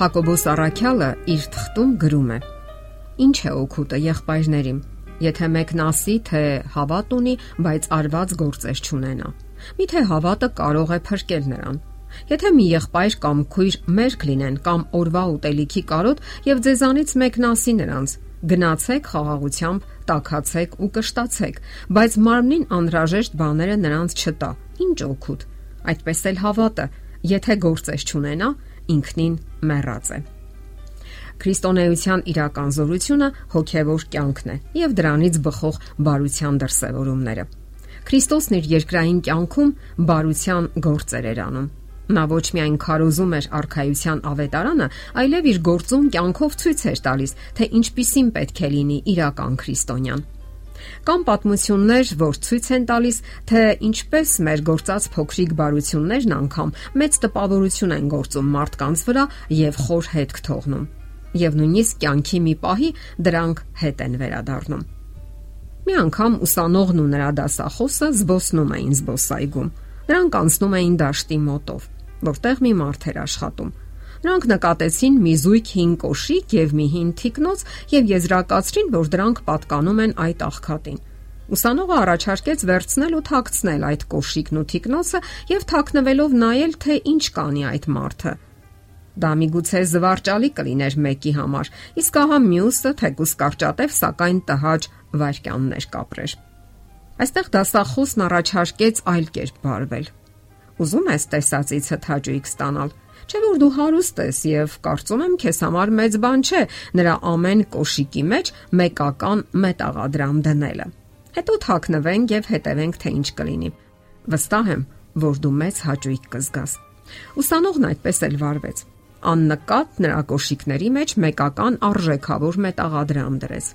Հակոբոս Արաքյալը իր թղթում գրում է. Ինչ է օգուտը եղբայրներին, եթե մեկն ասի, թե հավատ ունի, բայց արված գործեր չունենա։ Միթե հավատը կարող է փրկել նրան։ Եթե մի եղբայր կամ քույր մերկ լինեն կամ օրվա ուտելիքի կարոտ եւ ձեզանից մեկն ասի նրանց. գնացեք խաղաղությամբ, տակացեք ու կշտացեք, բայց մարմնին անհրաժեշտ բաները նրանց չտա։ Ինչ օգուտ։ Այդպես էլ հավատը, եթե գործեր չունենա, ինքնին մեռած է։ Քրիստոնեության իրական զորությունը հոգևոր կյանքն է եւ դրանից բխող բարության դրսևորումները։ Քրիստոսն իր երկրային կյանքում բարության գործեր էր անում։ Նա ոչ միայն քարոզում էր արխայության ավետարանը, այլև իր գործում կյանքով ցույց էր տալիս, թե ինչպիսին պետք է լինի իրական քրիստոնյան։ Կան պատմություններ, որ ցույց են տալիս, թե ինչպես մեր գործած փոքրիկ բարություններն անգամ մեծ տպավորություն են գործում մարդկանց վրա եւ խոր հետք թողնում։ Եվ նույնիսկ կյանքի մի պահի դրանք հետ են վերադառնում։ Մի անգամ ուսանողն ու նրա դասախոսը զբոսնում էին զբոսայգում։ Նրանք անցնում էին դաշտի մոտով, որտեղ մի մարդ էր աշխատում։ Նրանք նկատեցին մի զույգ հին կոշիկ եւ մի հին թիկնոց եւ եզրակացրին, որ դրանք պատկանում են այդ աղքատին։ Ուսանողը առաջարկեց վերցնել ու թաքցնել այդ կոշիկն ու թիկնոցը եւ թաքնվելով նայել, թե ինչ կանի այդ մարդը։ Դա միգուցե զվարճալի կլիներ մեկի համար, իսկ ահա մյուսը թեկուս կարճատև, սակայն տհաճ վարքյաններ կապրեր։ Այստեղ դասախոսն առաջարկեց այլ կերպ բարվել։ Ուզում ես տեսածից հթաճույք ստանալ, Չէ որ դու հարուստ ես եւ կարծում եմ քեզ համար մեծ բան չէ նրա ամեն կոշիկի մեջ մեկական մետաղադրամ դնելը։ Հետո թաքնվենք եւ հետևենք թե ինչ կլինի։ Վստահ եմ, որ դու մեծ հաճույք կզգաս։ Ուսանողն այդպես էլ վարվեց։ Աննկատ նրա կոշիկների մեջ մեկական արժեքավոր մետաղադրամ դրեց։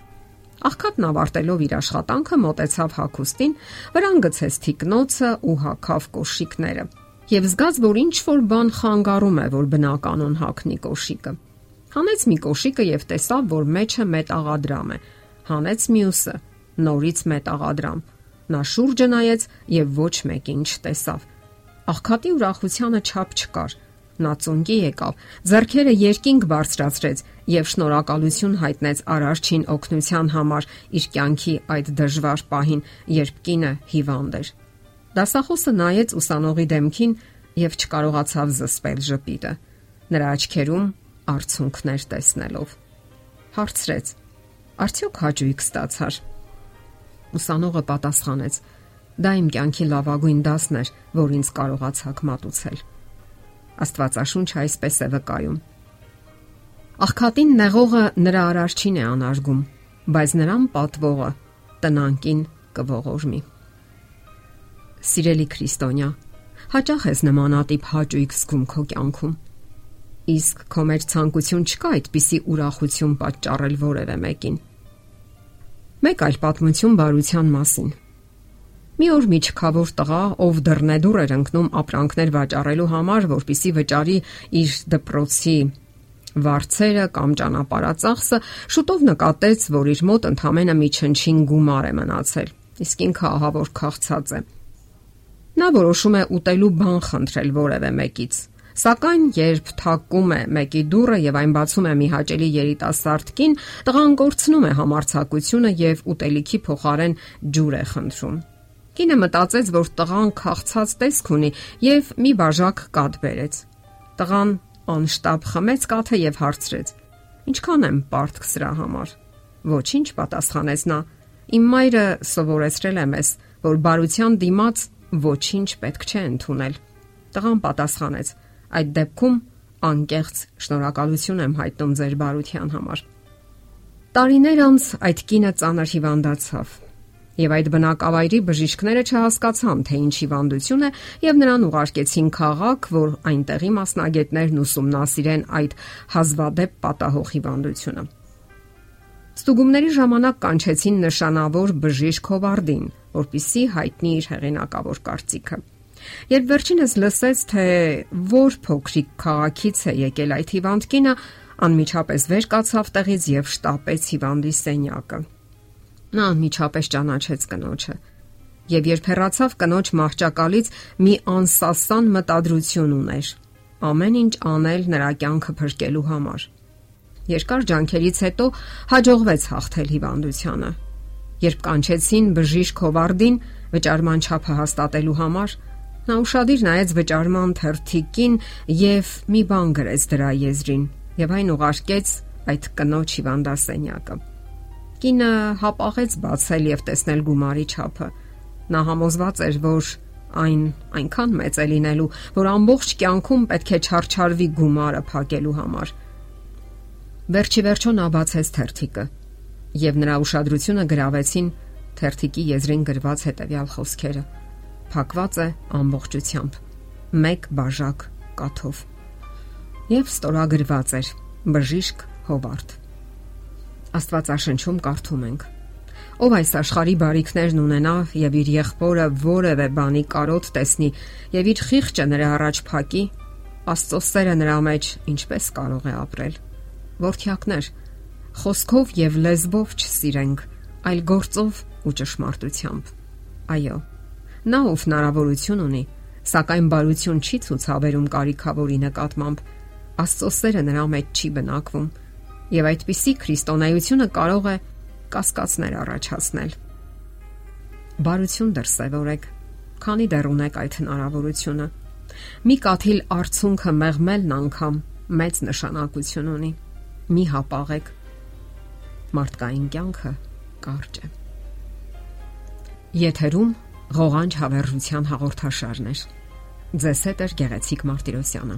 Աղքատն ավարտելով իր աշխատանքը մտեցավ հակոստին, վրան գցեց թիկնոցը ու հակավ կոշիկները եւ զգաց, որ ինչ որ բան խանգարում է, որ բնականon հակնի կոշիկը։ Հանեց մի կոշիկը եւ տեսավ, որ մեջը մետաղադրամ է։ Հանեց մյուսը, նորից մետաղադրամ։ Նա շուրջը նայեց եւ ոչ մեկին չտեսավ։ Աղքատի ուրախությանը չափ չկար։ Նա ծնկի եկավ, зерքերը երկինք բարձրացրեց եւ շնորհակալություն հայտնեց արարչին օգնության համար իր կյանքի այդ դժվար պահին, երբ կինը հիվանդ էր։ Դասախոսը նայեց ուսանողի դեմքին եւ չկարողացավ զսպել ժպիտը։ Նրա աչքերում արցունքներ տեսնելով հարցրեց. Արդյոք հաճույք ստացար։ Ուսանողը պատասխանեց. Դա իմ կյանքի լավագույն դասն էր, որ ինձ կարողացաք մատուցել։ Աստվածաշունչը այսպես է վկայում. Աղքատին նեղողը նրա արարչին է անարգում, բայց նրան պատվողը տնանկին կողողորմի։ Սիրելի Քրիստոնյա, հաճախ ես նմանատիպ հաճույք զգում քո կյանքում։ Իսկ քո մեջ ցանկություն չկա այդպիսի ուրախություն պատճառել որևէ մեկին։ Մեկ այլ պատմություն բարության մասին։ Մի օր մի չքավոր տղա, ով դռնեդուր էր ընկնում ապրանքներ վաճառելու համար, որpիսի վճարի իր դպրոցի վարձերը կամ ճանապարհածախսը, շուտով նկատեց, որ իր մոտ ընդամենը մի չնչին գումար է մնացել։ Իսկ ինքը ահավոր քաղցած է։ Նա որոշում է ուտելու բան խնդրել որևէ մեկից։ Սակայն երբ թակում է մեկի դուռը եւ այն բացում է մի հաճելի երիտասարդ կին, տղան կորցնում է համարցակությունը եւ ուտելիքի փոխարեն ջուր է խնդրում։ Կինը մտածեց, որ տղան քաղցած տեսք ունի եւ մի բաժակ կաթ բերեց։ Տղան անշտապ խմեց կաթը եւ հարցրեց. Ինչքան եմ պարտք սրա համար։ Ոչինչ պատասխանեց նա։ Իմ մայրը սովորեցրել է մեզ, որ բարության դիմաց ոչինչ պետք չէ ընդունել։ Տղան պատասխանեց. Այդ դեպքում անկեղծ շնորհակալություն եմ հայտնում ձեր բարության համար։ Տարիներ անց այդ կինը ծանր հիվանդացավ։ Եվ այդ բնակավայրի բժիշկները չհասկացան, թե ինչ հիվանդություն է, եւ նրան ուղարկեցին քաղաք, որ այնտեղի մասնագետներն ուսումնասիրեն այդ հազվադեպ պատահող հիվանդությունը։ Ստուգումների ժամանակ կանչեցին նշանավոր բժիշկ Հովարդին, որpիսի հայտնի իր հեղինակավոր կարծիքը։ Երբ վերջինս լսեց, թե որ փոքրիկ քաղաքից է եկել այդ հիվանդկինը, անմիջապես վեր կացավ տեղից եւ շտապեց հիվանդի սենյակը։ Նա անմիջապես ճանաչեց կնոջը եւ երբ հեռացավ կնոջ մահճակալից մի անսասան մտադրություն ուներ ամեն ինչ անել նրա կյանքը փրկելու համար երկար ջանքերից հետո հաջողվեց հաղթել հիվանդությանը երբ կանչեցին բժիշկ Հովարդին վճարման չափը հաստատելու համար նա ուրախadir նայեց վճարման թերթիկին եւ մի բան գրեց դրա եզրին եւ այն ուղարկեց այդ կնոջ հիվանդասենյակը Կինը հապաղեց բացել եւ տեսնել գումարի չափը։ Նա համոզված էր, որ այն այնքան մեծ է լինելու, որ ամբողջ կյանքում պետք է չարչարվի գումարը փակելու համար։ Վերջի վերջո նա բացեց թերթիկը եւ նրա ուշադրությունը գրավեցին թերթիկի եզրին գրված հետեւյալ խոսքերը. Փակված է ամբողջությամբ։ 1 բաժակ կաթով։ Եվ ստորագրված էր բժիշկ Հովարդ։ Աստվածաշնչում կարդում ենք. Ով այս աշխարհի բարիքներն ունենա եւ իր եղբորը որևէ բանի կարոտ տեսնի եւ իր խիղճը նրա առաջ փակի, Աստծո սերը նրա մեջ ինչպես կարող է ապրել։ Որդյակներ, խոսքով եւ լեզվով չսիրենք, այլ գործով ու ճշմարտությամբ։ Այո։ Նա ով հնարավորություն ունի, սակայն բարություն չի ցուցաբերում կարիքավորի նկատմամբ, Աստծո սերը նրա մեջ չի բնակվում։ Եվ այդպիսի քրիստոնեությունը կարող է կասկածներ առաջացնել։ Բարություն դրսևորեք, քանի դեռ ունեք այդ հնարավորությունը։ Մի կաթիլ արցունքը մեղմելն անգամ մեծ նշանակություն ունի։ Մի հապաղեք։ Մարդկային կյանքը կարճ է։ Եթերում ղողանջ հավերժության հաղորդաշարն է։ Ձեզ հետ է գեղեցիկ Մարտիրոսյանը։